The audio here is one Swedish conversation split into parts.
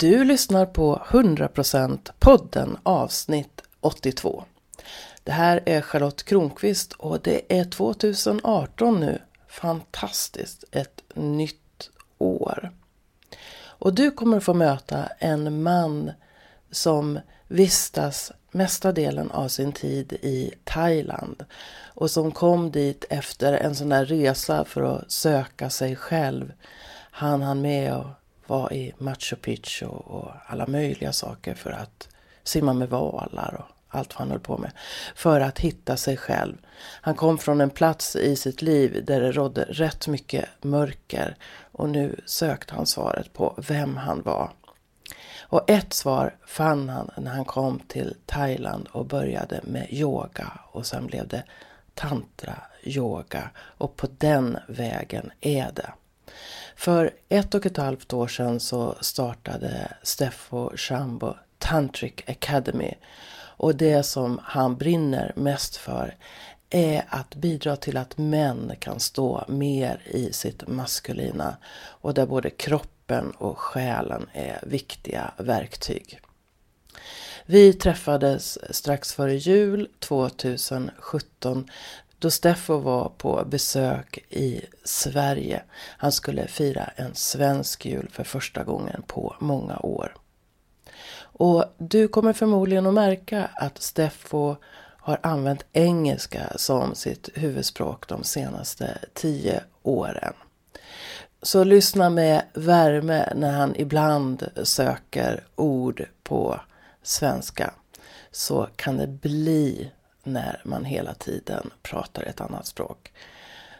Du lyssnar på 100% podden avsnitt 82. Det här är Charlotte Kronqvist och det är 2018 nu. Fantastiskt, ett nytt år. Och du kommer få möta en man som vistas mesta delen av sin tid i Thailand och som kom dit efter en sån där resa för att söka sig själv. Han hann med att vara i Machu Picchu och alla möjliga saker för att simma med valar och allt vad han höll på med. För att hitta sig själv. Han kom från en plats i sitt liv där det rådde rätt mycket mörker och nu sökte han svaret på vem han var. Och ett svar fann han när han kom till Thailand och började med yoga och sen blev det tantra yoga och på den vägen är det. För ett och ett halvt år sedan så startade Steffo Shambo Tantric Academy och det som han brinner mest för är att bidra till att män kan stå mer i sitt maskulina och där både kroppen och själen är viktiga verktyg. Vi träffades strax före jul 2017 då Steffo var på besök i Sverige. Han skulle fira en svensk jul för första gången på många år. Och du kommer förmodligen att märka att Steffo har använt engelska som sitt huvudspråk de senaste tio åren. Så lyssna med värme när han ibland söker ord på svenska. Så kan det bli när man hela tiden pratar ett annat språk.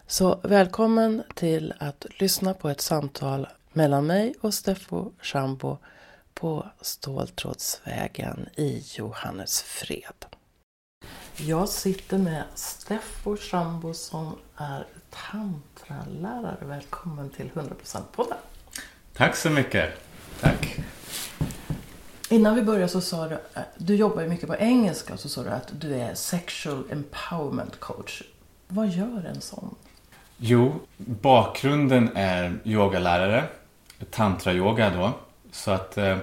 Så välkommen till att lyssna på ett samtal mellan mig och Steffo Schambo på Ståltrådsvägen i Johannesfred. Jag sitter med Steffo Schambo som är tantralärare. Välkommen till 100%-podden. Tack så mycket. Tack. Innan vi började så sa du, eh, du jobbar ju mycket på engelska, så sa du att du är sexual empowerment coach. Vad gör en sån? Jo, bakgrunden är yogalärare, tantrayoga då. Så att eh,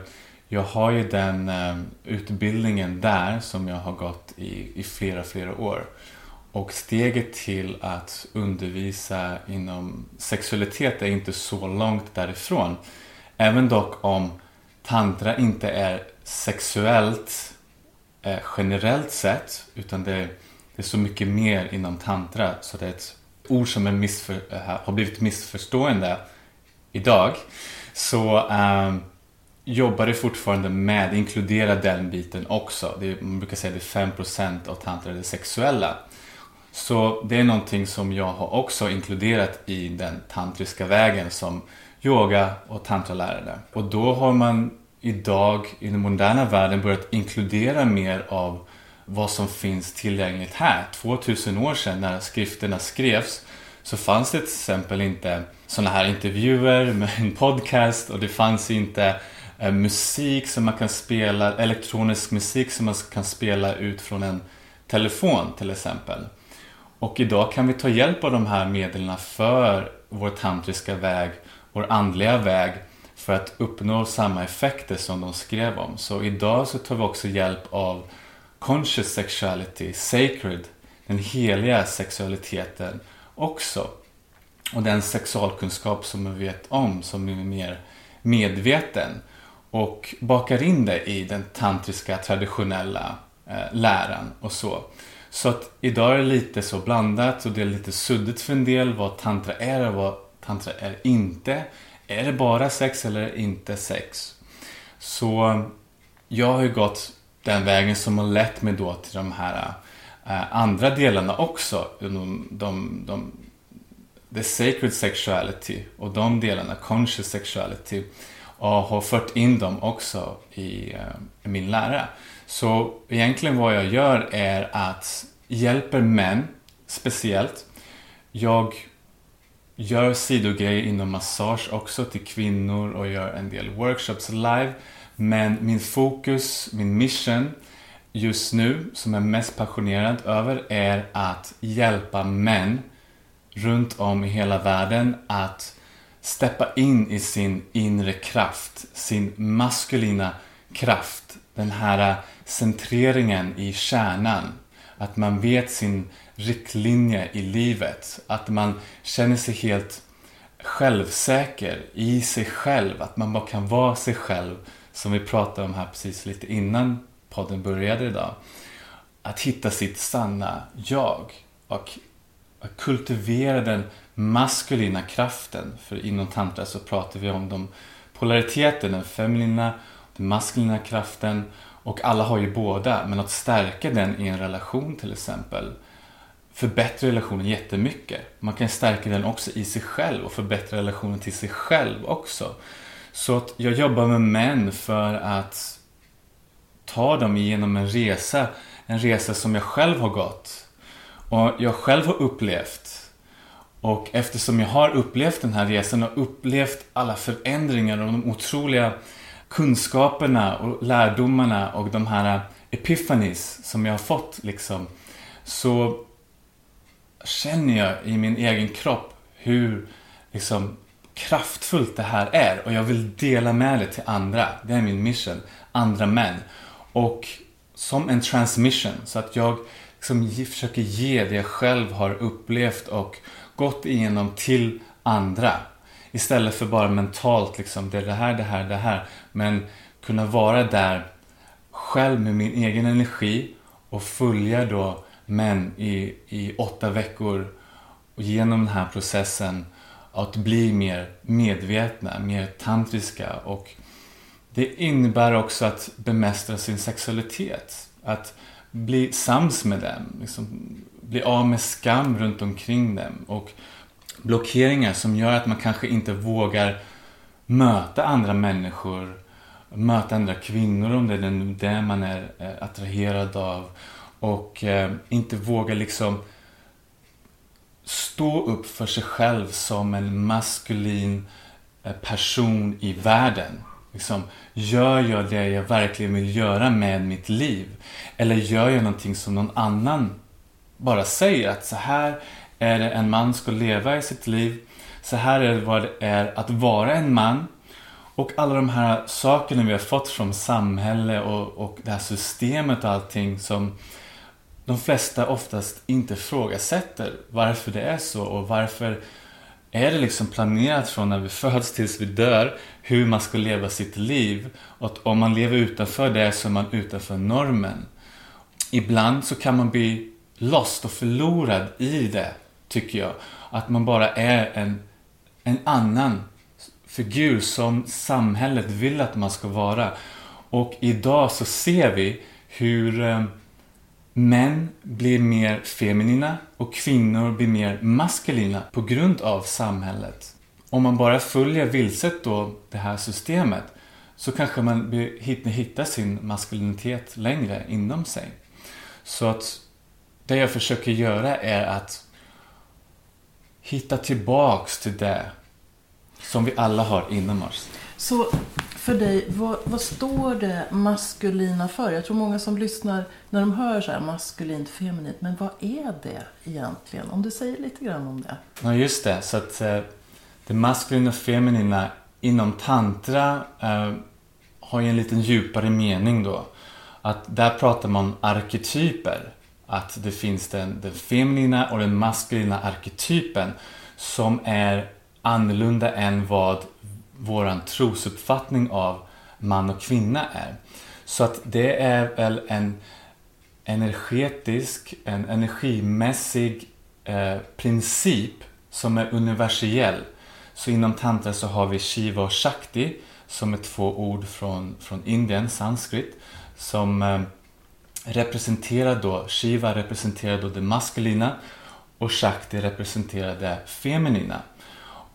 jag har ju den eh, utbildningen där som jag har gått i, i flera, flera år. Och steget till att undervisa inom sexualitet är inte så långt därifrån. Även dock om tantra inte är sexuellt eh, generellt sett utan det, det, är så mycket mer inom tantra så det är ett ord som är missför, eh, har blivit missförstående idag. Så eh, jobbar det fortfarande med, inkludera den biten också. Det, man brukar säga att det är 5% av tantra det sexuella. Så det är någonting som jag har också inkluderat i den tantriska vägen som yoga och tantralärare. Och då har man idag i den moderna världen börjat inkludera mer av vad som finns tillgängligt här. 2000 år sedan när skrifterna skrevs så fanns det till exempel inte sådana här intervjuer med en podcast och det fanns inte eh, musik som man kan spela, elektronisk musik som man kan spela ut från en telefon till exempel. Och idag kan vi ta hjälp av de här medlen för vår tantriska väg vår andliga väg för att uppnå samma effekter som de skrev om. Så idag så tar vi också hjälp av conscious sexuality, sacred, den heliga sexualiteten också. Och den sexualkunskap som vi vet om, som är mer medveten. Och bakar in det i den tantriska traditionella eh, läran och så. Så att idag är det lite så blandat och det är lite suddigt för en del vad tantra är och vad tantra är inte. Är det bara sex eller inte sex? Så jag har ju gått den vägen som har lett mig då till de här äh, andra delarna också. De, de, de, the sacred sexuality och de delarna, conscious sexuality. Och har fört in dem också i, äh, i min lära. Så egentligen vad jag gör är att hjälper män speciellt. Jag gör sidogrejer inom massage också till kvinnor och gör en del workshops live. Men min fokus, min mission just nu, som jag är mest passionerad över, är att hjälpa män runt om i hela världen att steppa in i sin inre kraft, sin maskulina kraft. Den här eh, centreringen i kärnan. Att man vet sin riktlinje i livet. Att man känner sig helt självsäker i sig själv. Att man bara kan vara sig själv. Som vi pratade om här precis lite innan podden började idag. Att hitta sitt sanna jag. Och kultivera den maskulina kraften. För inom tantra så pratar vi om de polariteten, den feminina, den maskulina kraften och alla har ju båda. Men att stärka den i en relation till exempel förbättra relationen jättemycket. Man kan stärka den också i sig själv och förbättra relationen till sig själv också. Så att jag jobbar med män för att ta dem igenom en resa. En resa som jag själv har gått. Och jag själv har upplevt. Och eftersom jag har upplevt den här resan och upplevt alla förändringar och de otroliga kunskaperna och lärdomarna och de här epiphanies som jag har fått liksom. Så känner jag i min egen kropp hur liksom kraftfullt det här är och jag vill dela med det till andra. Det är min mission. Andra män. Och som en transmission så att jag liksom försöker ge det jag själv har upplevt och gått igenom till andra. Istället för bara mentalt liksom, det är det här, det här, det här. Men kunna vara där själv med min egen energi och följa då män i, i åtta veckor och genom den här processen att bli mer medvetna, mer tantriska och det innebär också att bemästra sin sexualitet. Att bli sams med dem, liksom, bli av med skam runt omkring dem och blockeringar som gör att man kanske inte vågar möta andra människor, möta andra kvinnor om det är det man är eh, attraherad av och eh, inte vågar liksom stå upp för sig själv som en maskulin eh, person i världen. Liksom, gör jag det jag verkligen vill göra med mitt liv? Eller gör jag någonting som någon annan bara säger att så här är det en man ska leva i sitt liv. Så här är det vad det är att vara en man. Och alla de här sakerna vi har fått från samhälle och, och det här systemet och allting som de flesta oftast inte ifrågasätter varför det är så och varför är det liksom planerat från när vi föds tills vi dör hur man ska leva sitt liv. Och om man lever utanför det så är man utanför normen. Ibland så kan man bli lost och förlorad i det, tycker jag. Att man bara är en, en annan figur som samhället vill att man ska vara. Och idag så ser vi hur eh, män blir mer feminina och kvinnor blir mer maskulina på grund av samhället. Om man bara följer vilset då det här systemet så kanske man hittar sin maskulinitet längre inom sig. Så att det jag försöker göra är att hitta tillbaks till det som vi alla har inom oss. Så för dig, vad, vad, står det maskulina för? Jag tror många som lyssnar, när de hör så här maskulint, feminint, men vad är det egentligen? Om du säger lite grann om det. Ja, just det. Så att eh, det maskulina och feminina inom tantra eh, har ju en liten djupare mening då. Att där pratar man om arketyper. Att det finns den, den feminina och den maskulina arketypen som är annorlunda än vad våran trosuppfattning av man och kvinna är. Så att det är väl en energetisk, en energimässig eh, princip som är universell. Så inom tantra så har vi Shiva och Shakti som är två ord från, från Indien, sanskrit, som eh, representerar då, Shiva representerar då det maskulina och Shakti representerar det feminina.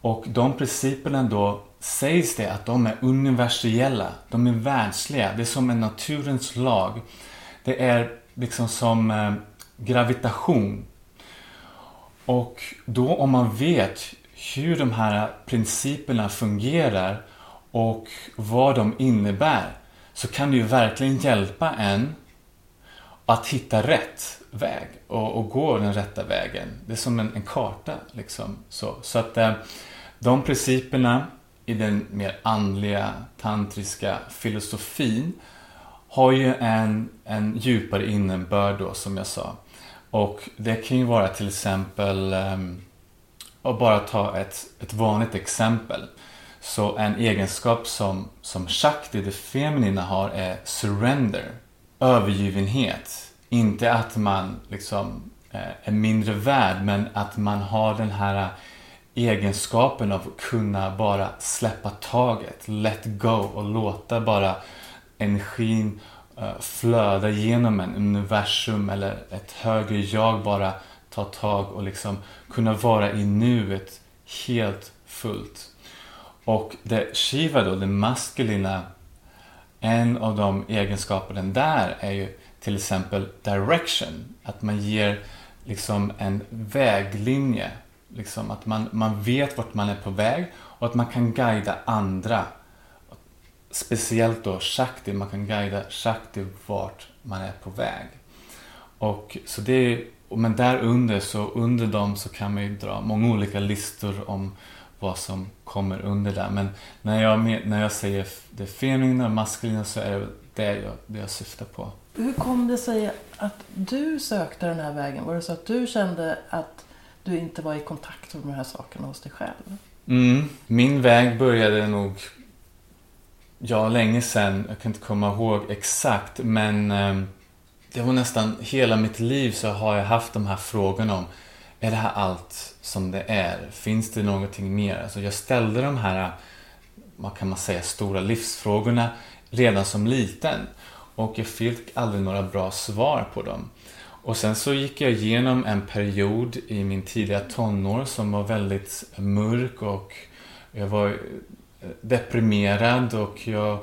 Och de principerna då sägs det att de är universella, de är världsliga, det är som en naturens lag. Det är liksom som eh, gravitation. Och då om man vet hur de här principerna fungerar och vad de innebär så kan det ju verkligen hjälpa en att hitta rätt väg och, och gå den rätta vägen. Det är som en, en karta. Liksom. Så, så att eh, De principerna i den mer andliga tantriska filosofin har ju en, en djupare innebörd då, som jag sa. Och det kan ju vara till exempel, um, bara ta ett, ett vanligt exempel. Så en egenskap som, som Shakti, det feminina, har är surrender, övergivenhet. Inte att man liksom eh, är mindre värd, men att man har den här egenskapen av att kunna bara släppa taget, let go och låta bara energin eh, flöda genom en universum eller ett högre jag bara ta tag och liksom kunna vara i nuet helt fullt. Och det Shiva då, det maskulina, en av de egenskaperna där är ju till exempel direction. Att man ger liksom en väglinje. Liksom att man, man vet vart man är på väg och att man kan guida andra. Speciellt då Shakti, man kan guida Shakti vart man är på väg. Och så det men där under så under dem så kan man ju dra många olika listor om vad som kommer under där. Men när jag, när jag säger det feminina och maskulina så är det det jag, det jag syftar på. Hur kom det sig att du sökte den här vägen? Var det så att du kände att du inte var i kontakt med de här sakerna hos dig själv? Mm. Min väg började nog ja, länge sedan. Jag kan inte komma ihåg exakt men eh, det var nästan hela mitt liv så har jag haft de här frågorna om är det här allt som det är? Finns det någonting mer? Alltså jag ställde de här, vad kan man säga, stora livsfrågorna redan som liten. Och jag fick aldrig några bra svar på dem. Och sen så gick jag igenom en period i min tidiga tonår som var väldigt mörk och jag var eh, deprimerad och jag,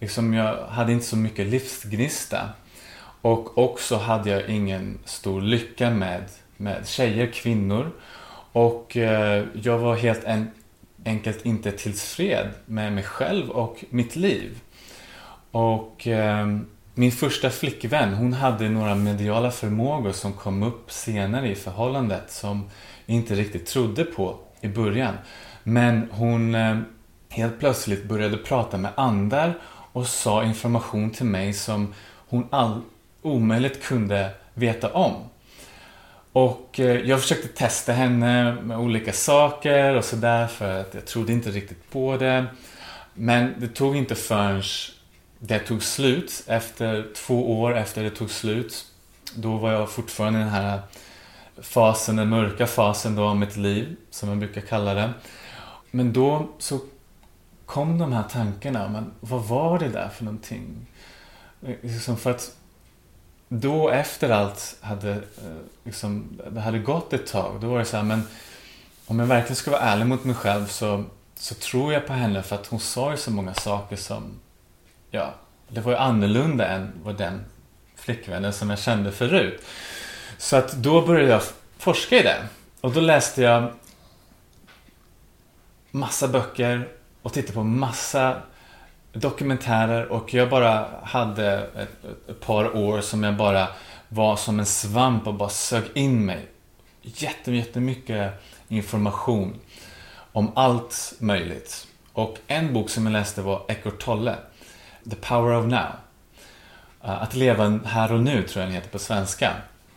liksom, jag hade inte så mycket livsgnista. Och också hade jag ingen stor lycka med med tjejer, kvinnor. Och eh, jag var helt en, enkelt inte tillfred med mig själv och mitt liv. Och eh, min första flickvän, hon hade några mediala förmågor som kom upp senare i förhållandet som jag inte riktigt trodde på i början. Men hon eh, helt plötsligt började prata med andar och sa information till mig som hon all, omöjligt kunde veta om. Och eh, jag försökte testa henne med olika saker och sådär för att jag trodde inte riktigt på det. Men det tog inte förrän det tog slut, efter två år efter det tog slut. Då var jag fortfarande i den här fasen, den mörka fasen då av mitt liv, som jag brukar kalla det. Men då så kom de här tankarna, men vad var det där för någonting? Liksom för att då efter allt hade, eh, liksom, det hade gått ett tag, då var det så här, men om jag verkligen ska vara ärlig mot mig själv så, så tror jag på henne för att hon sa ju så många saker som, ja, det var ju annorlunda än vad den flickvännen som jag kände förut. Så att då började jag forska i det. Och då läste jag massa böcker och tittade på massa dokumentärer och jag bara hade ett, ett, par år som jag bara var som en svamp och bara sög in mig. jättemycket information om allt möjligt. Och en bok som jag läste var Eckart Tolle, The Power of Now. Eh, att leva här och nu tror jag den heter på svenska.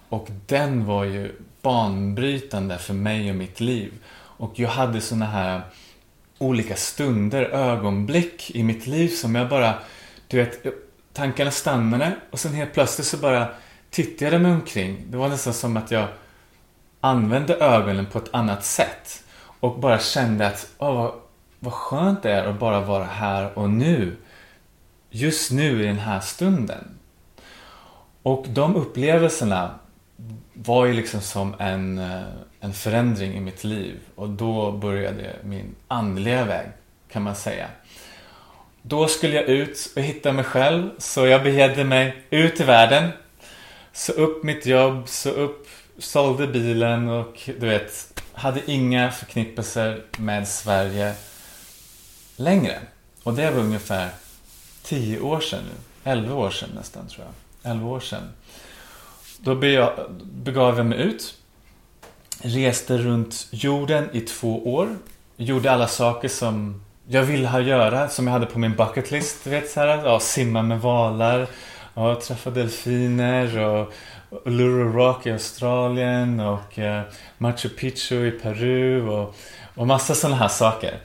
Och den var ju banbrytande för mig och mitt liv. Och jag hade såna här olika stunder, ögonblick i mitt liv som jag bara, du vet, tankarna stannade och sen helt plötsligt så bara tittade jag mig omkring. Det var nästan som att jag använde ögonen på ett annat sätt och bara kände att, åh, vad, vad skönt det är att bara vara här och nu. Just nu i den här stunden. Och de upplevelserna var ju liksom som en, eh, en förändring i mitt liv och då började min andliga väg kan man säga. Då skulle jag ut och hitta mig själv så jag begav mig ut i världen. Så upp mitt jobb, så upp, sålde bilen och du vet, hade inga förknippelser med Sverige längre. Och det var ungefär tio år sedan nu. 11 år sedan nästan tror jag. 11 år sedan. Då begav jag mig ut. Reste runt jorden i två år. gjorde alla saker som jag ville ha göra, som jag hade på min bucket list. Du vet, så här, ja, simma med valar, ja, träffa delfiner och, och Luro Rock i Australien och eh, Machu Picchu i Peru och, och massa sådana här saker.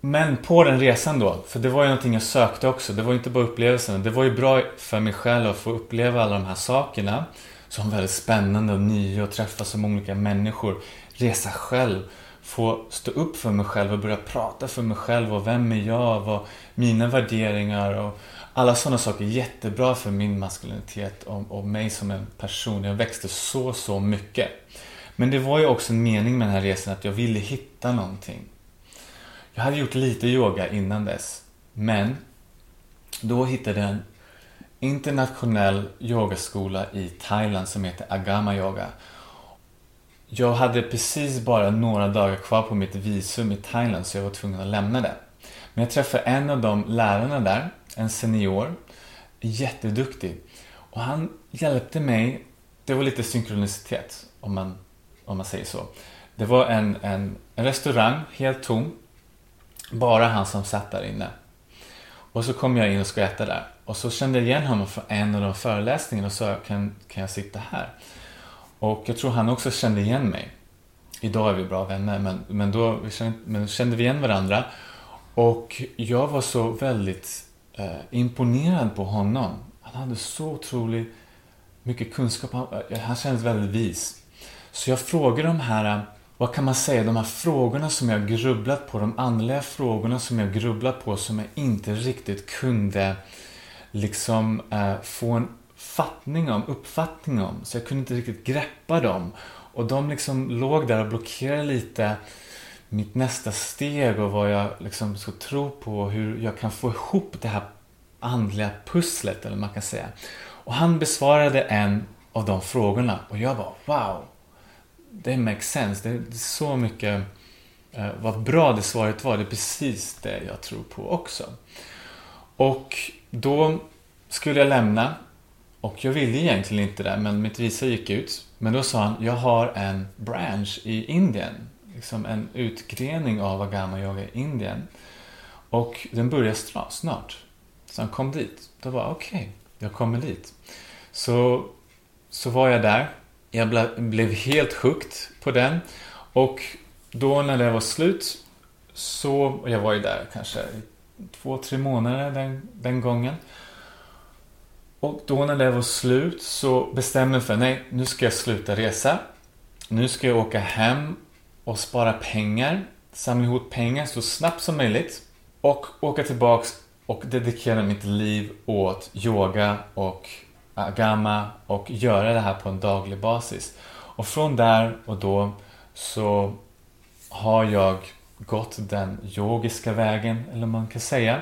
Men på den resan då, för det var ju någonting jag sökte också. Det var ju inte bara upplevelsen. Det var ju bra för mig själv att få uppleva alla de här sakerna. Som väldigt spännande och nya och träffa så många olika människor. Resa själv. Få stå upp för mig själv och börja prata för mig själv och vem är jag? och mina värderingar och alla sådana saker. Jättebra för min maskulinitet och, och mig som en person. Jag växte så, så mycket. Men det var ju också en mening med den här resan att jag ville hitta någonting. Jag hade gjort lite yoga innan dess. Men då hittade jag en internationell yogaskola i Thailand som heter Agama Yoga. Jag hade precis bara några dagar kvar på mitt visum i Thailand så jag var tvungen att lämna det. Men jag träffade en av de lärarna där, en senior, jätteduktig. Och han hjälpte mig, det var lite synkronicitet om man, om man säger så. Det var en, en, en restaurang, helt tom. Bara han som satt där inne. Och så kom jag in och skulle äta där. Och så kände jag igen honom från en av de föreläsningarna och sa kan, kan jag sitta här? Och jag tror han också kände igen mig. Idag är vi bra vänner men, men då vi kände, men kände vi igen varandra. Och jag var så väldigt eh, imponerad på honom. Han hade så otroligt mycket kunskap. Han, eh, han kändes väldigt vis. Så jag frågade de här eh, vad kan man säga, de här frågorna som jag grubblat på, de andliga frågorna som jag grubblat på som jag inte riktigt kunde liksom eh, få en fattning om, uppfattning om. Så jag kunde inte riktigt greppa dem. Och de liksom låg där och blockerade lite mitt nästa steg och vad jag liksom ska tro på och hur jag kan få ihop det här andliga pusslet, eller man kan säga. Och han besvarade en av de frågorna och jag bara wow, det makes sense. Det är så mycket eh, vad bra det svaret var. Det är precis det jag tror på också. Och då skulle jag lämna och jag ville egentligen inte det, men mitt visa gick ut. Men då sa han, jag har en branch i Indien. Liksom en utgrening av Agama Yoga i Indien. Och den börjar snart. Så han kom dit. Då var okej, okay, jag kommer dit. Så, så var jag där jag blev helt hooked på den. Och då när det var slut så, jag var ju där kanske två, tre månader den, den gången. Och då när det var slut så bestämde jag för nej, nu ska jag sluta resa. Nu ska jag åka hem och spara pengar, samla ihop pengar så snabbt som möjligt och åka tillbaks och dedikera mitt liv åt yoga och agama och göra det här på en daglig basis. Och från där och då så har jag gått den yogiska vägen, eller man kan säga,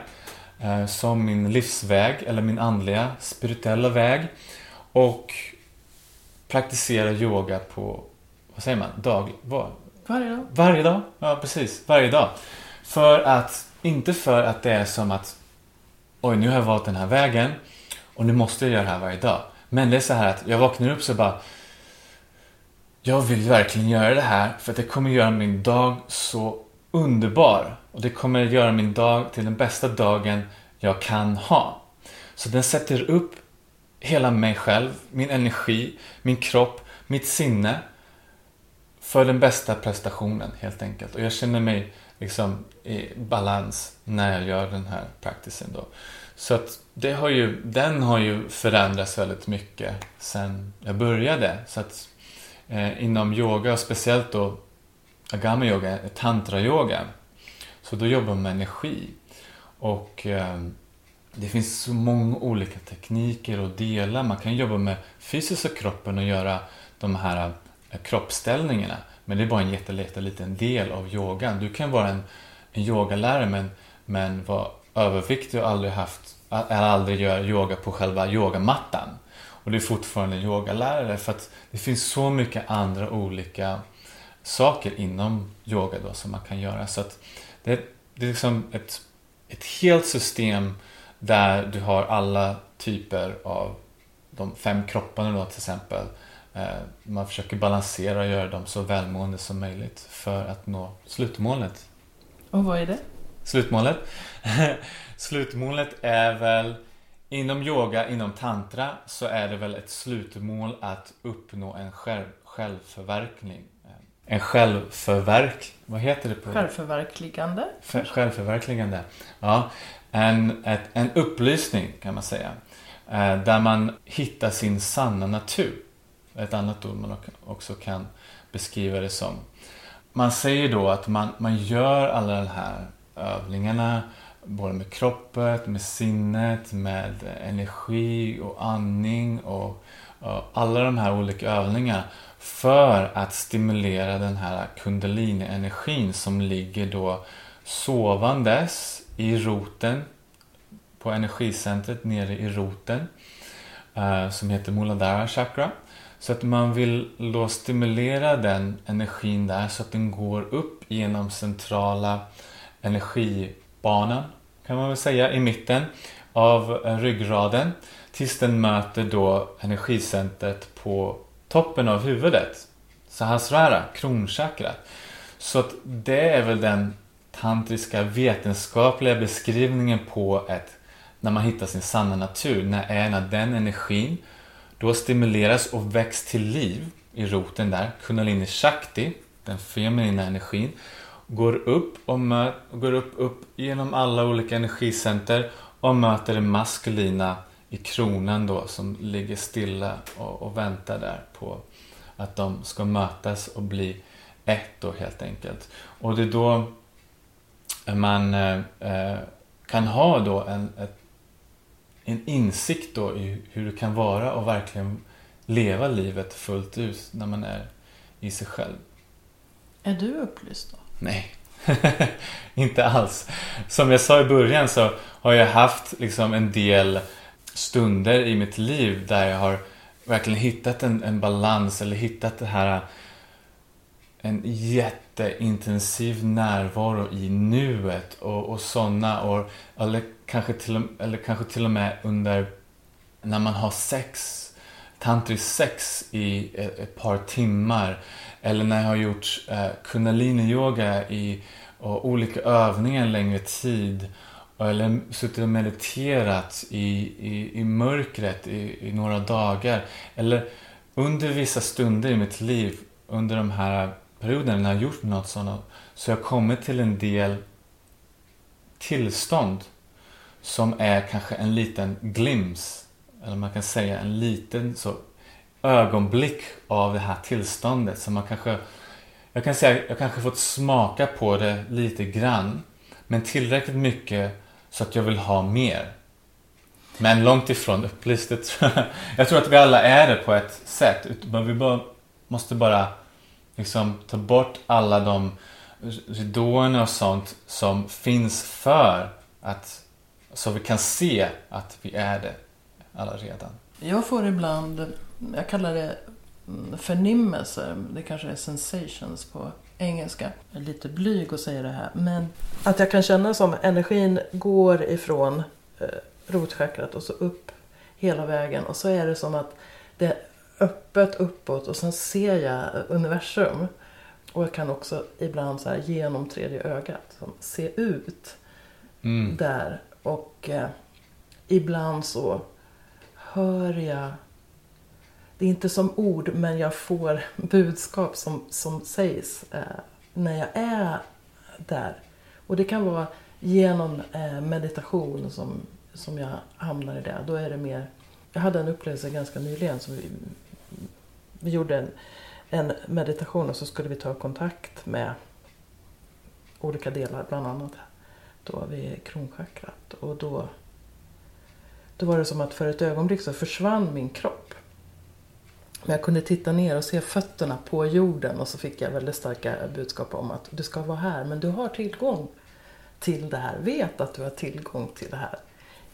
eh, som min livsväg eller min andliga, spirituella väg. Och praktiserar yoga på, vad säger man, dag, vad? Varje dag. Varje dag, ja precis, varje dag. För att, inte för att det är som att oj, nu har jag valt den här vägen och nu måste jag göra det här varje dag. Men det är så här att jag vaknar upp så bara jag vill verkligen göra det här för att det kommer göra min dag så underbar. Och det kommer göra min dag till den bästa dagen jag kan ha. Så den sätter upp hela mig själv, min energi, min kropp, mitt sinne för den bästa prestationen helt enkelt. Och jag känner mig liksom i balans när jag gör den här practicen då. Så att det har ju, den har ju förändrats väldigt mycket sen jag började. Så att eh, inom yoga, och speciellt då agama yoga, tantra yoga, så då jobbar man med energi. Och eh, det finns så många olika tekniker och delar. Man kan jobba med fysiska kroppen och göra de här eh, kroppsställningarna. Men det är bara en jätteliten del av yogan. Du kan vara en, en yogalärare men, men vara överviktig och aldrig haft, aldrig göra yoga på själva yogamattan. Och det är fortfarande yogalärare för att det finns så mycket andra olika saker inom yoga då som man kan göra. Så att det, det är liksom ett, ett helt system där du har alla typer av de fem kropparna då till exempel. Eh, man försöker balansera och göra dem så välmående som möjligt för att nå slutmålet Och vad är det? Slutmålet? Slutmålet är väl Inom yoga, inom tantra så är det väl ett slutmål att uppnå en själv, självförverkning. En självförverk... Vad heter det på Självförverkligande. För, självförverkligande. Ja. En, ett, en upplysning kan man säga. Eh, där man hittar sin sanna natur. Ett annat ord man också kan beskriva det som. Man säger då att man, man gör alla de här övningarna både med kroppen, med sinnet, med energi och andning och, och alla de här olika övningarna för att stimulera den här kundalini-energin som ligger då sovandes i roten på energicentret nere i roten eh, som heter Muladhara chakra. Så att man vill då stimulera den energin där så att den går upp genom centrala energibanan kan man väl säga i mitten av eh, ryggraden tills den möter då energicentret på toppen av huvudet. Sahasrara, kronchakrat. Så att det är väl den tantriska vetenskapliga beskrivningen på ett när man hittar sin sanna natur. När är när den energin då stimuleras och väcks till liv i roten där. Kundalini Shakti, den feminina energin, går upp och går upp, upp genom alla olika energicenter och möter det maskulina i kronan då som ligger stilla och, och väntar där på att de ska mötas och bli ett då helt enkelt. Och det är då man eh, eh, kan ha då en, ett, en insikt då i hur det kan vara och verkligen leva livet fullt ut när man är i sig själv. Är du upplyst då? Nej, inte alls. Som jag sa i början så har jag haft liksom en del stunder i mitt liv där jag har verkligen hittat en, en balans eller hittat det här en jätteintensiv närvaro i nuet och, och sådana år eller kanske, till, eller kanske till och med under när man har sex tantrisk sex i eh, ett, par timmar. Eller när jag har gjort eh, kundalini-yoga i olika övningar en längre tid. Eller suttit och mediterat i, i, i mörkret i, i några dagar. Eller under vissa stunder i mitt liv under de här perioderna när jag har gjort något sådant så jag har kommit till en del tillstånd som är kanske en liten glims eller man kan säga en liten så ögonblick av det här tillståndet. Så man kanske, jag kan säga jag kanske fått smaka på det lite grann. Men tillräckligt mycket så att jag vill ha mer. Men långt ifrån upplyst. Jag tror att vi alla är det på ett sätt. Men vi bara, måste bara liksom ta bort alla de ridåerna och sånt som finns för att så vi kan se att vi är det alla redan. Jag får ibland, jag kallar det förnimmelser, det kanske är sensations på engelska. Jag är lite blyg att säga det här, men att jag kan känna som energin går ifrån eh, rotchakrat och så upp hela vägen och så är det som att det är öppet uppåt och sen ser jag universum. Och jag kan också ibland så här genom tredje ögat se ut mm. där. Och eh, ibland så hör jag det är inte som ord, men jag får budskap som, som sägs eh, när jag är där. Och det kan vara genom eh, meditation som, som jag hamnar i det. Då är det mer... Jag hade en upplevelse ganska nyligen. Som vi, vi gjorde en, en meditation och så skulle vi ta kontakt med olika delar, bland annat då vid kronchakrat. Och då då var det som att för ett ögonblick så försvann min kropp. Men jag kunde titta ner och se fötterna på jorden och så fick jag väldigt starka budskap om att du ska vara här men du har tillgång till det här. Vet att du har tillgång till det här.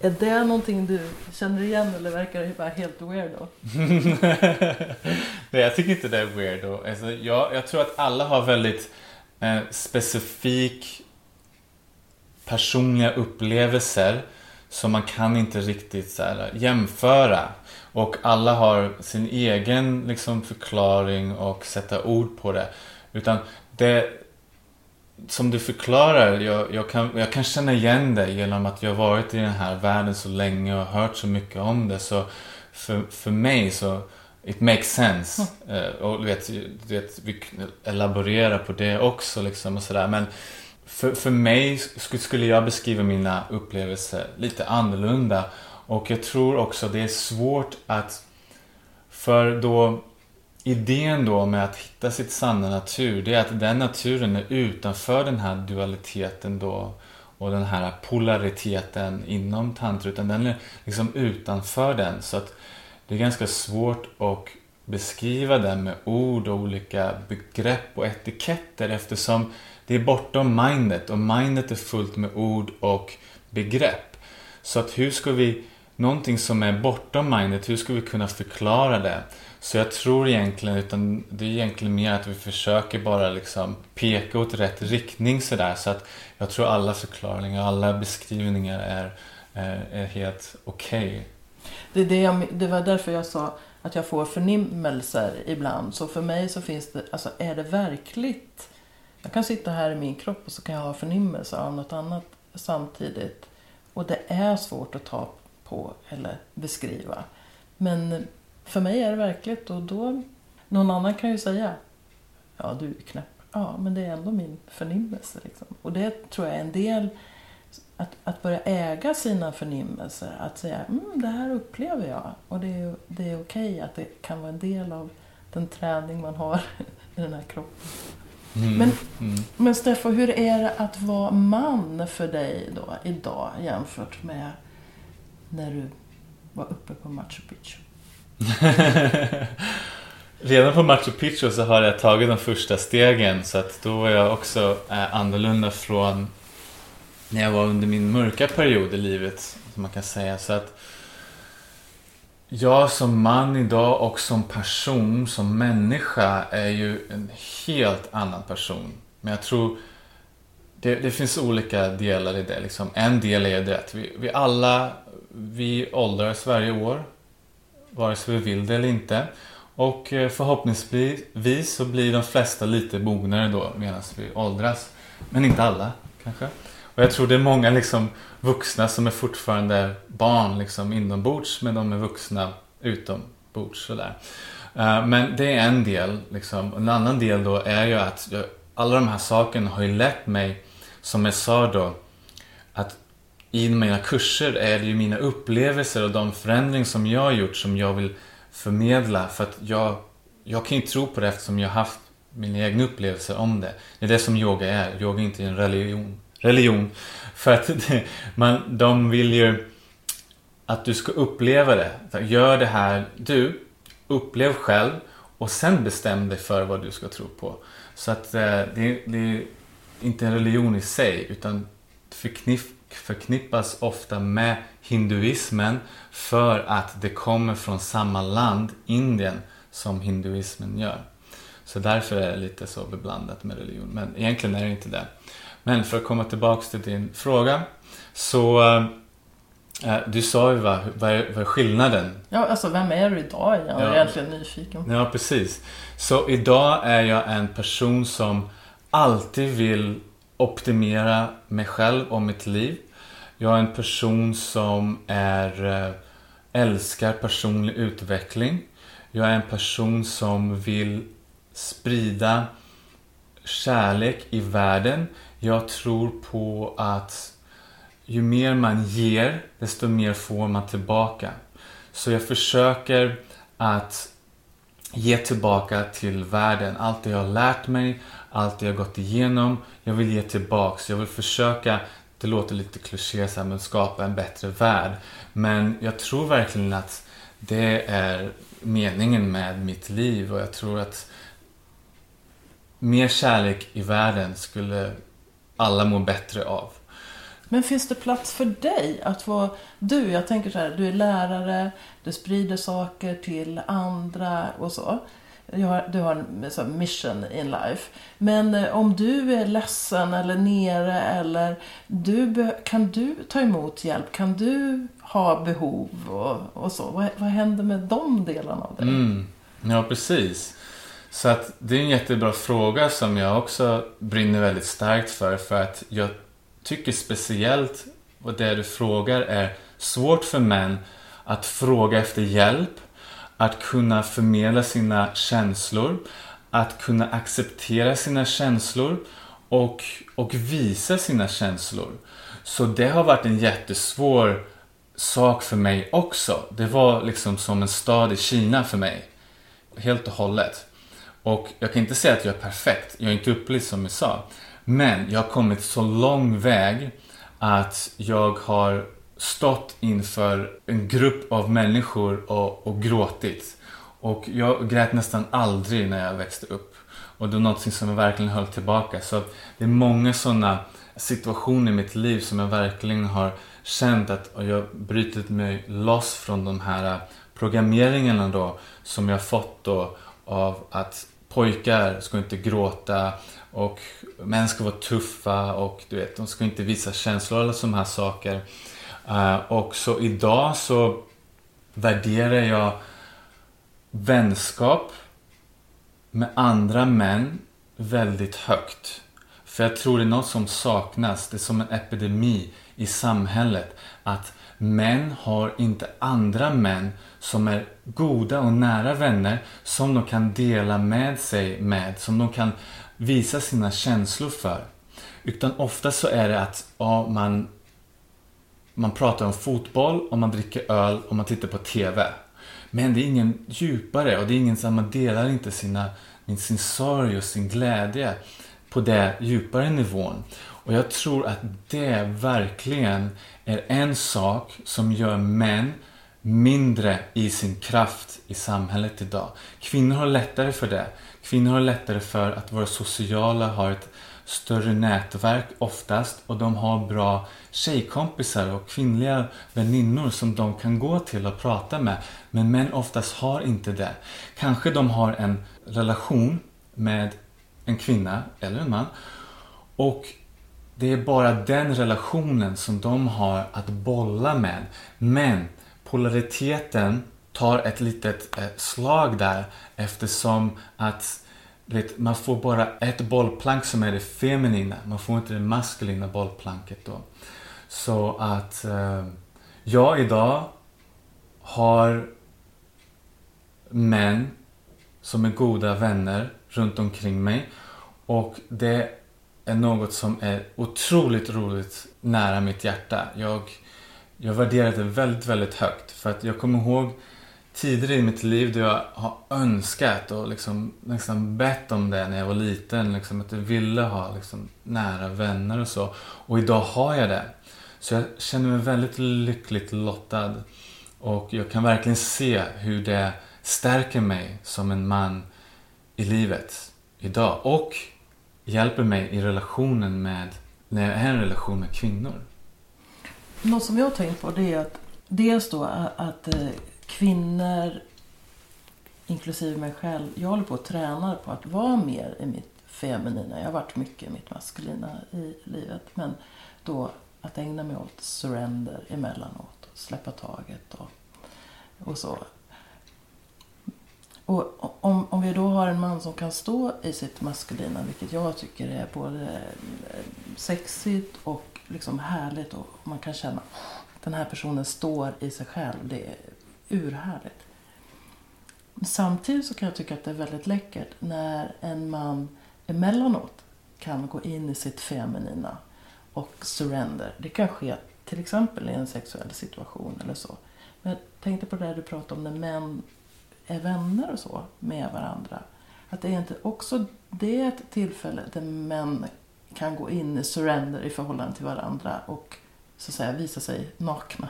Är det någonting du känner igen eller verkar det bara helt weirdo? Nej, jag tycker inte det är weirdo. Alltså, jag, jag tror att alla har väldigt eh, specifik personliga upplevelser så man kan inte riktigt så här, jämföra. Och alla har sin egen liksom, förklaring och sätta ord på det. Utan det, som du förklarar, jag, jag, kan, jag kan känna igen det genom att jag varit i den här världen så länge och hört så mycket om det. Så för, för mig så It makes sense. Mm. Uh, och du vet, du vet, vi elaborerar på det också liksom och sådär. Men för, för mig skulle jag beskriva mina upplevelser lite annorlunda. Och jag tror också det är svårt att... För då idén då med att hitta sitt sanna natur, det är att den naturen är utanför den här dualiteten då och den här polariteten inom tantra, utan den är liksom utanför den. Så att det är ganska svårt att beskriva den med ord och olika begrepp och etiketter eftersom det är bortom mindet och mindet är fullt med ord och begrepp. Så att hur ska vi, någonting som är bortom mindet, hur ska vi kunna förklara det? Så jag tror egentligen, utan det är egentligen mer att vi försöker bara liksom peka åt rätt riktning sådär. Så att jag tror alla förklaringar, alla beskrivningar är, är, är helt okej. Okay. Det, det, det var därför jag sa att jag får förnimmelser ibland. Så för mig så finns det, alltså är det verkligt? Jag kan sitta här i min kropp och så kan jag ha förnimmelser av något annat samtidigt. Och det är svårt att ta på eller beskriva. Men för mig är det verkligt och då, någon annan kan ju säga, ja du är knäpp. Ja, men det är ändå min förnimmelse. Liksom. Och det tror jag är en del, att, att börja äga sina förnimmelser. Att säga, mm, det här upplever jag. Och det är, det är okej att det kan vara en del av den träning man har i den här kroppen. Mm, men, mm. men Steffo, hur är det att vara man för dig då idag jämfört med när du var uppe på Machu Picchu? Redan på Machu Picchu så har jag tagit de första stegen så att då var jag också eh, annorlunda från när jag var under min mörka period i livet, som man kan säga. Så att jag som man idag och som person, som människa, är ju en helt annan person. Men jag tror det, det finns olika delar i det. Liksom. En del är det att vi, vi alla vi åldras varje år vare sig vi vill det eller inte. Och eh, förhoppningsvis så blir de flesta lite mognare då medan vi åldras. Men inte alla kanske. Och jag tror det är många liksom vuxna som är fortfarande barn liksom inombords men de är vuxna utombords sådär. Eh, men det är en del. Liksom. En annan del då är ju att jag, alla de här sakerna har ju lett mig, som jag sa då, att i mina kurser är det ju mina upplevelser och de förändringar som jag har gjort som jag vill förmedla. För att jag, jag kan ju tro på det eftersom jag har haft mina egna upplevelser om det. Det är det som yoga är. Yoga är inte en religion religion. För att det, man, de vill ju att du ska uppleva det. Gör det här du. Upplev själv och sen bestäm dig för vad du ska tro på. Så att eh, det, det är inte en religion i sig utan förknipp, förknippas ofta med hinduismen för att det kommer från samma land, Indien, som hinduismen gör. Så därför är det lite så beblandat med religion. Men egentligen är det inte det. Men för att komma tillbaks till din fråga. Så äh, du sa ju vad, vad, är, vad är skillnaden? Ja, alltså vem är du idag? Jag är ja. egentligen nyfiken. Ja, precis. Så idag är jag en person som alltid vill optimera mig själv och mitt liv. Jag är en person som är, eh, älskar personlig utveckling. Jag är en person som vill sprida kärlek i världen. Jag tror på att ju mer man ger, desto mer får man tillbaka. Så jag försöker att ge tillbaka till världen. Allt det jag har lärt mig, allt det jag gått igenom. Jag vill ge tillbaks. Jag vill försöka, det låter lite kliché så här, men skapa en bättre värld. Men jag tror verkligen att det är meningen med mitt liv och jag tror att mer kärlek i världen skulle alla må bättre av. Men finns det plats för dig att vara du? Jag tänker så här, du är lärare, du sprider saker till andra och så. Du har, du har en mission in life. Men eh, om du är ledsen eller nere eller du, kan du ta emot hjälp? Kan du ha behov och, och så? Vad, vad händer med de delarna av dig? Mm. Ja, precis. Så att det är en jättebra fråga som jag också brinner väldigt starkt för. För att jag tycker speciellt och det du frågar är svårt för män att fråga efter hjälp, att kunna förmedla sina känslor, att kunna acceptera sina känslor och, och visa sina känslor. Så det har varit en jättesvår sak för mig också. Det var liksom som en stad i Kina för mig. Helt och hållet. Och jag kan inte säga att jag är perfekt. Jag är inte upplyst som jag sa. Men jag har kommit så lång väg att jag har stått inför en grupp av människor och, och gråtit. Och jag grät nästan aldrig när jag växte upp. Och det var något som jag verkligen höll tillbaka. Så det är många sådana situationer i mitt liv som jag verkligen har känt att jag brutit mig loss från de här programmeringarna då som jag fått då av att pojkar ska inte gråta och män ska vara tuffa och du vet, de ska inte visa känslor eller sådana här saker. Uh, och så idag så värderar jag vänskap med andra män väldigt högt. För jag tror det är något som saknas. Det är som en epidemi i samhället. Att män har inte andra män som är goda och nära vänner som de kan dela med sig med. Som de kan visa sina känslor för. Utan ofta så är det att ja, man, man pratar om fotboll och man dricker öl och man tittar på TV. Men det är ingen djupare och det är ingen som man delar inte sina, sin sorg och sin glädje på den djupare nivån. Och jag tror att det verkligen är en sak som gör män mindre i sin kraft i samhället idag. Kvinnor har lättare för det. Kvinnor har lättare för att vara sociala, har ett större nätverk oftast och de har bra tjejkompisar och kvinnliga väninnor som de kan gå till och prata med. Men män oftast har inte det. Kanske de har en relation med en kvinna eller en man och det är bara den relationen som de har att bolla med. Men polariteten tar ett litet eh, slag där eftersom att vet, man får bara ett bollplank som är det feminina. Man får inte det maskulina bollplanket då. Så att eh, jag idag har män som är goda vänner runt omkring mig. Och det är något som är otroligt roligt nära mitt hjärta. Jag, jag värderar det väldigt, väldigt högt. För att jag kommer ihåg tider i mitt liv då jag har önskat och liksom nästan bett om det när jag var liten. Liksom, att jag ville ha liksom, nära vänner och så. Och idag har jag det. Så jag känner mig väldigt lyckligt lottad. Och jag kan verkligen se hur det stärker mig som en man i livet idag. Och hjälper mig i relationen med, när jag är i en relation med kvinnor. Något som jag har tänkt på det är att dels då att eh, kvinnor, inklusive mig själv, jag håller på att träna på att vara mer i mitt feminina. Jag har varit mycket i mitt maskulina i livet. Men då att ägna mig åt surrender emellanåt. Släppa taget och, och så. Och om, om vi då har en man som kan stå i sitt maskulina, vilket jag tycker är både eh, sexigt och liksom härligt och man kan känna att den här personen står i sig själv. Det är urhärligt. Samtidigt så kan jag tycka att det är väldigt läckert när en man emellanåt kan gå in i sitt feminina och surrender. Det kan ske till exempel i en sexuell situation eller så. Men jag tänkte på det du pratade om när män är vänner och så med varandra. Att det är inte också det är ett tillfälle där män kan gå in i surrender i förhållande till varandra och så att säga visa sig nakna.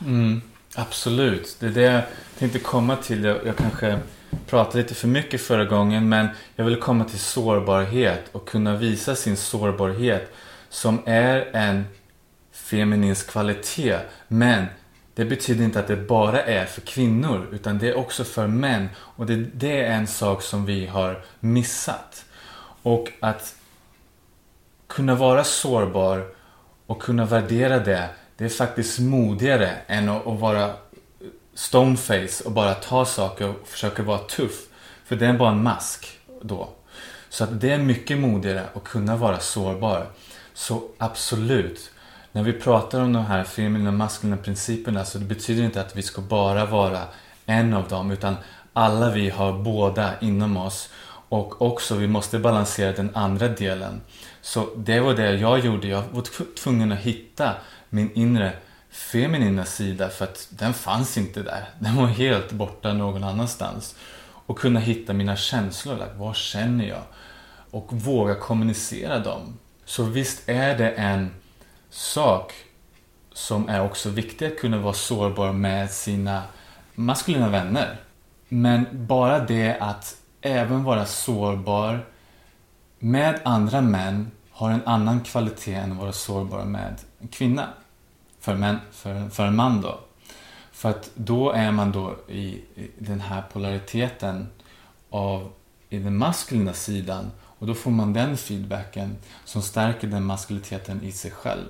Mm, absolut, det är det jag tänkte komma till. Jag, jag kanske pratade lite för mycket förra gången men jag vill komma till sårbarhet och kunna visa sin sårbarhet som är en feminins kvalitet men det betyder inte att det bara är för kvinnor utan det är också för män. Och det, det är en sak som vi har missat. Och att kunna vara sårbar och kunna värdera det, det är faktiskt modigare än att, att vara stoneface och bara ta saker och försöka vara tuff. För det är bara en mask. då. Så att det är mycket modigare att kunna vara sårbar. Så absolut, när vi pratar om de här feminina och maskulina principerna så det betyder inte att vi ska bara vara en av dem utan alla vi har båda inom oss och också vi måste balansera den andra delen. Så det var det jag gjorde. Jag var tvungen att hitta min inre feminina sida för att den fanns inte där. Den var helt borta någon annanstans. Och kunna hitta mina känslor. Like, vad känner jag? Och våga kommunicera dem. Så visst är det en sak som är också viktig att kunna vara sårbar med sina maskulina vänner. Men bara det att även vara sårbar med andra män har en annan kvalitet än att vara sårbar med en kvinna. För, män, för, för en man då. För att då är man då i, i den här polariteten av i den maskulina sidan och då får man den feedbacken som stärker den maskuliniteten i sig själv.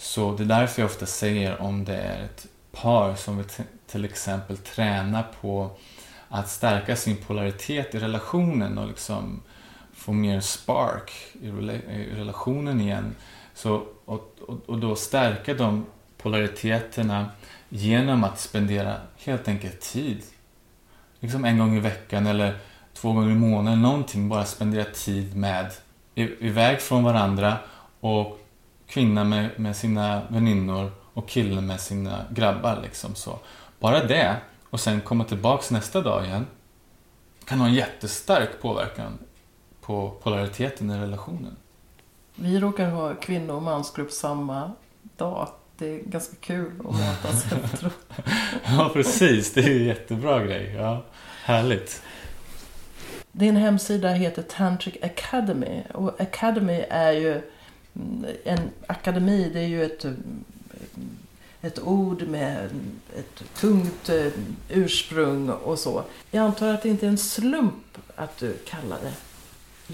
Så det är därför jag ofta säger om det är ett par som vill till exempel träna på att stärka sin polaritet i relationen och liksom få mer spark i, relationen igen. Så, och, och, och, då stärka de polariteterna genom att spendera helt enkelt tid. Liksom en gång i veckan eller två gånger i månaden, någonting. Bara spendera tid med, iväg från varandra och kvinna med, med sina väninnor och killen med sina grabbar. Liksom så. Bara det och sen komma tillbaks nästa dag igen kan ha en jättestark påverkan på polariteten i relationen. Vi råkar ha kvinno och mansgrupp samma dag. Det är ganska kul att mötas efteråt. ja, precis. Det är ju en jättebra grej. Ja, härligt. Din hemsida heter Tantric Academy. Och Academy är ju en akademi. Det är ju ett ett ord med ett tungt eh, ursprung och så. Jag antar att det inte är en slump att du kallar det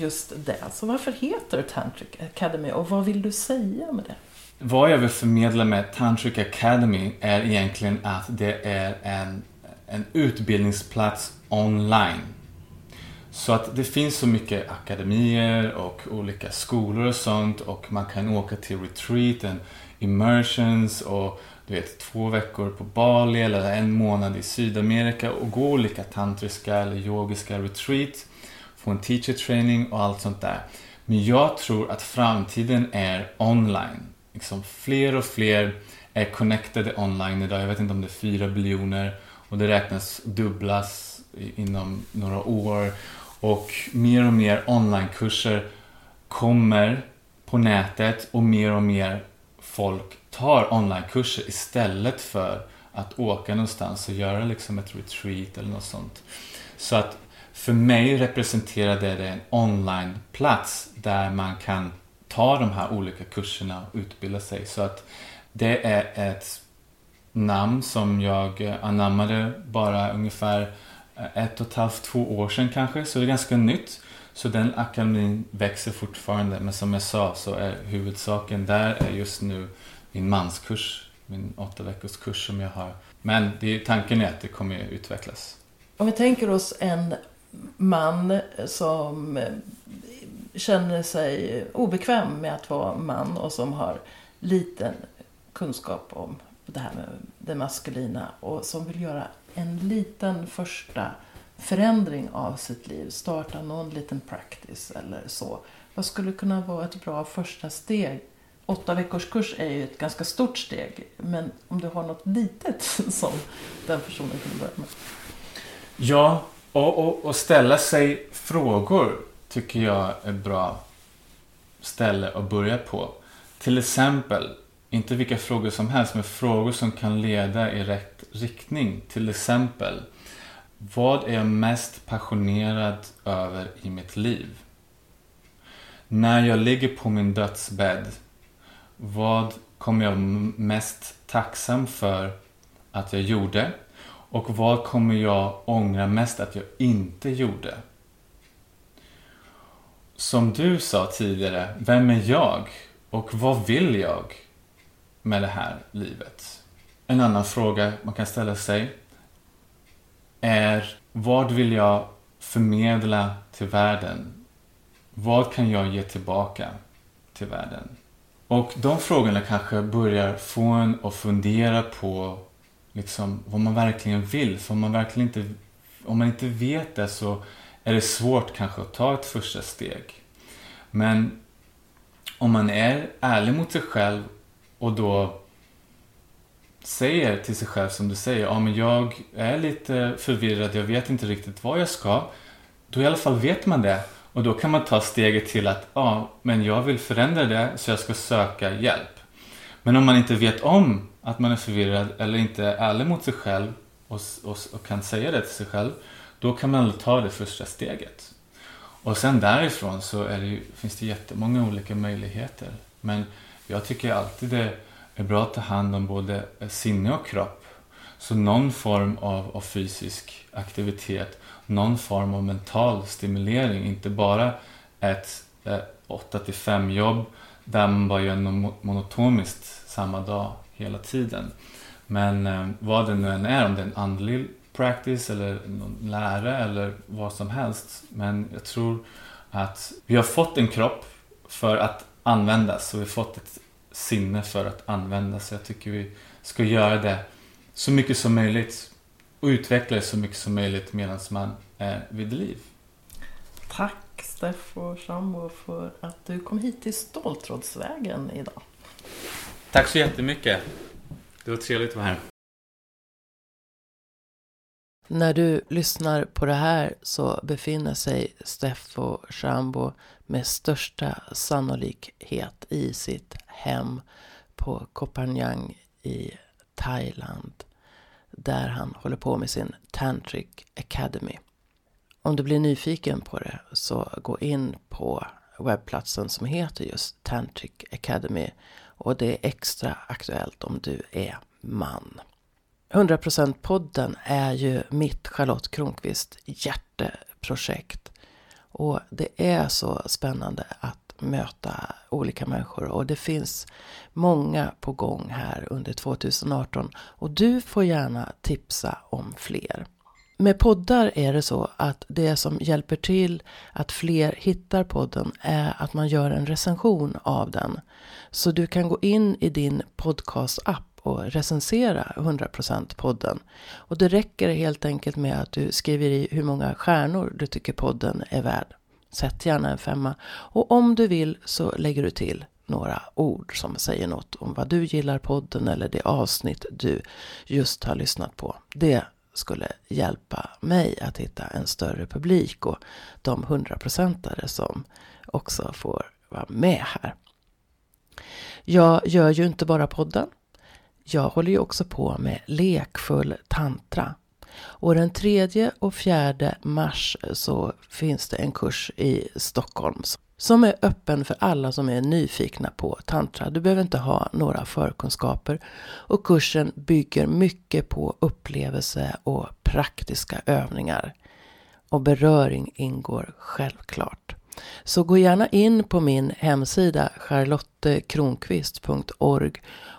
just det. Så varför heter det Tantric Academy och vad vill du säga med det? Vad jag vill förmedla med Tantric Academy är egentligen att det är en, en utbildningsplats online. Så att det finns så mycket akademier och olika skolor och sånt och man kan åka till retreat, and immersions och du vet, två veckor på Bali eller en månad i Sydamerika och gå olika tantriska eller yogiska retreat, få en teacher training och allt sånt där. Men jag tror att framtiden är online. Liksom fler och fler är connectade online idag. Jag vet inte om det är fyra biljoner och det räknas dubblas inom några år. Och mer och mer onlinekurser kommer på nätet och mer och mer folk tar onlinekurser istället för att åka någonstans och göra liksom ett retreat eller något sånt. Så att för mig representerar det en onlineplats där man kan ta de här olika kurserna och utbilda sig. Så att det är ett namn som jag anammade bara ungefär Eh, ett och ett halvt, två år sedan kanske. Så det är ganska nytt. Så den akademin växer fortfarande. Men som jag sa så är huvudsaken där är just nu min manskurs, min åtta veckors kurs som jag har. Men det är, tanken är att det kommer att utvecklas. Om vi tänker oss en man som känner sig obekväm med att vara man och som har liten kunskap om det här med det maskulina och som vill göra en liten första förändring av sitt liv, starta någon liten practice eller så. Vad skulle kunna vara ett bra första steg åtta veckors kurs är ju ett ganska stort steg. Men om du har något litet som den personen kan börja med. Ja, och, och, och ställa sig frågor tycker jag är bra ställe att börja på. Till exempel, inte vilka frågor som helst, men frågor som kan leda i rätt riktning. Till exempel, vad är jag mest passionerad över i mitt liv? När jag ligger på min dödsbädd vad kommer jag mest tacksam för att jag gjorde? Och vad kommer jag ångra mest att jag inte gjorde? Som du sa tidigare, vem är jag? Och vad vill jag med det här livet? En annan fråga man kan ställa sig är vad vill jag förmedla till världen? Vad kan jag ge tillbaka till världen? Och de frågorna kanske börjar få en att fundera på liksom, vad man verkligen vill. För om man verkligen inte, om man inte vet det så är det svårt kanske att ta ett första steg. Men om man är ärlig mot sig själv och då säger till sig själv som du säger, ja men jag är lite förvirrad, jag vet inte riktigt vad jag ska. Då i alla fall vet man det och då kan man ta steget till att, ja men jag vill förändra det så jag ska söka hjälp. Men om man inte vet om att man är förvirrad eller inte är ärlig mot sig själv och, och, och kan säga det till sig själv, då kan man ta det första steget. Och sen därifrån så det, finns det jättemånga olika möjligheter. Men jag tycker alltid det är bra att ta hand om både sinne och kropp. Så någon form av, av fysisk aktivitet, någon form av mental stimulering, inte bara ett eh, 8 till 5 jobb där man bara gör något monotoniskt samma dag hela tiden. Men eh, vad det nu än är, om det är en andlig practice eller någon lära eller vad som helst. Men jag tror att vi har fått en kropp för att användas och vi har fått ett sinne för att användas. Jag tycker vi ska göra det så mycket som möjligt och utveckla det så mycket som möjligt medan man är vid liv. Tack Steffo Shambo för att du kom hit till Ståltrådsvägen idag. Tack så jättemycket. Det var trevligt att vara här. När du lyssnar på det här så befinner sig Steffo Shambo med största sannolikhet i sitt hem på Koh Phangan i Thailand där han håller på med sin Tantric Academy. Om du blir nyfiken på det så gå in på webbplatsen som heter just Tantric Academy och det är extra aktuellt om du är man. 100% podden är ju mitt Charlotte Kronqvist hjärteprojekt. Och det är så spännande att möta olika människor och det finns många på gång här under 2018 och du får gärna tipsa om fler. Med poddar är det så att det som hjälper till att fler hittar podden är att man gör en recension av den. Så du kan gå in i din podcast-app och recensera 100% podden. Och det räcker helt enkelt med att du skriver i hur många stjärnor du tycker podden är värd. Sätt gärna en femma. Och om du vill så lägger du till några ord som säger något om vad du gillar podden eller det avsnitt du just har lyssnat på. Det skulle hjälpa mig att hitta en större publik och de hundraprocentare som också får vara med här. Jag gör ju inte bara podden. Jag håller ju också på med lekfull tantra. Och den tredje och fjärde mars så finns det en kurs i Stockholm som är öppen för alla som är nyfikna på tantra. Du behöver inte ha några förkunskaper och kursen bygger mycket på upplevelse och praktiska övningar. Och beröring ingår självklart. Så gå gärna in på min hemsida charlottekronqvist.org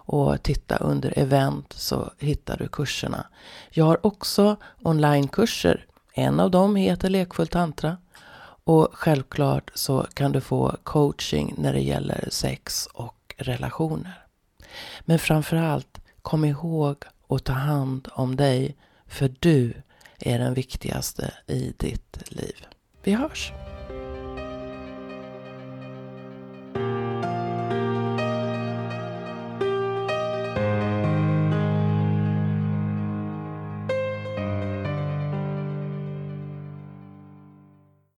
och titta under event så hittar du kurserna. Jag har också onlinekurser. En av dem heter Lekfull tantra. Och självklart så kan du få coaching när det gäller sex och relationer. Men framförallt, kom ihåg att ta hand om dig, för du är den viktigaste i ditt liv. Vi hörs!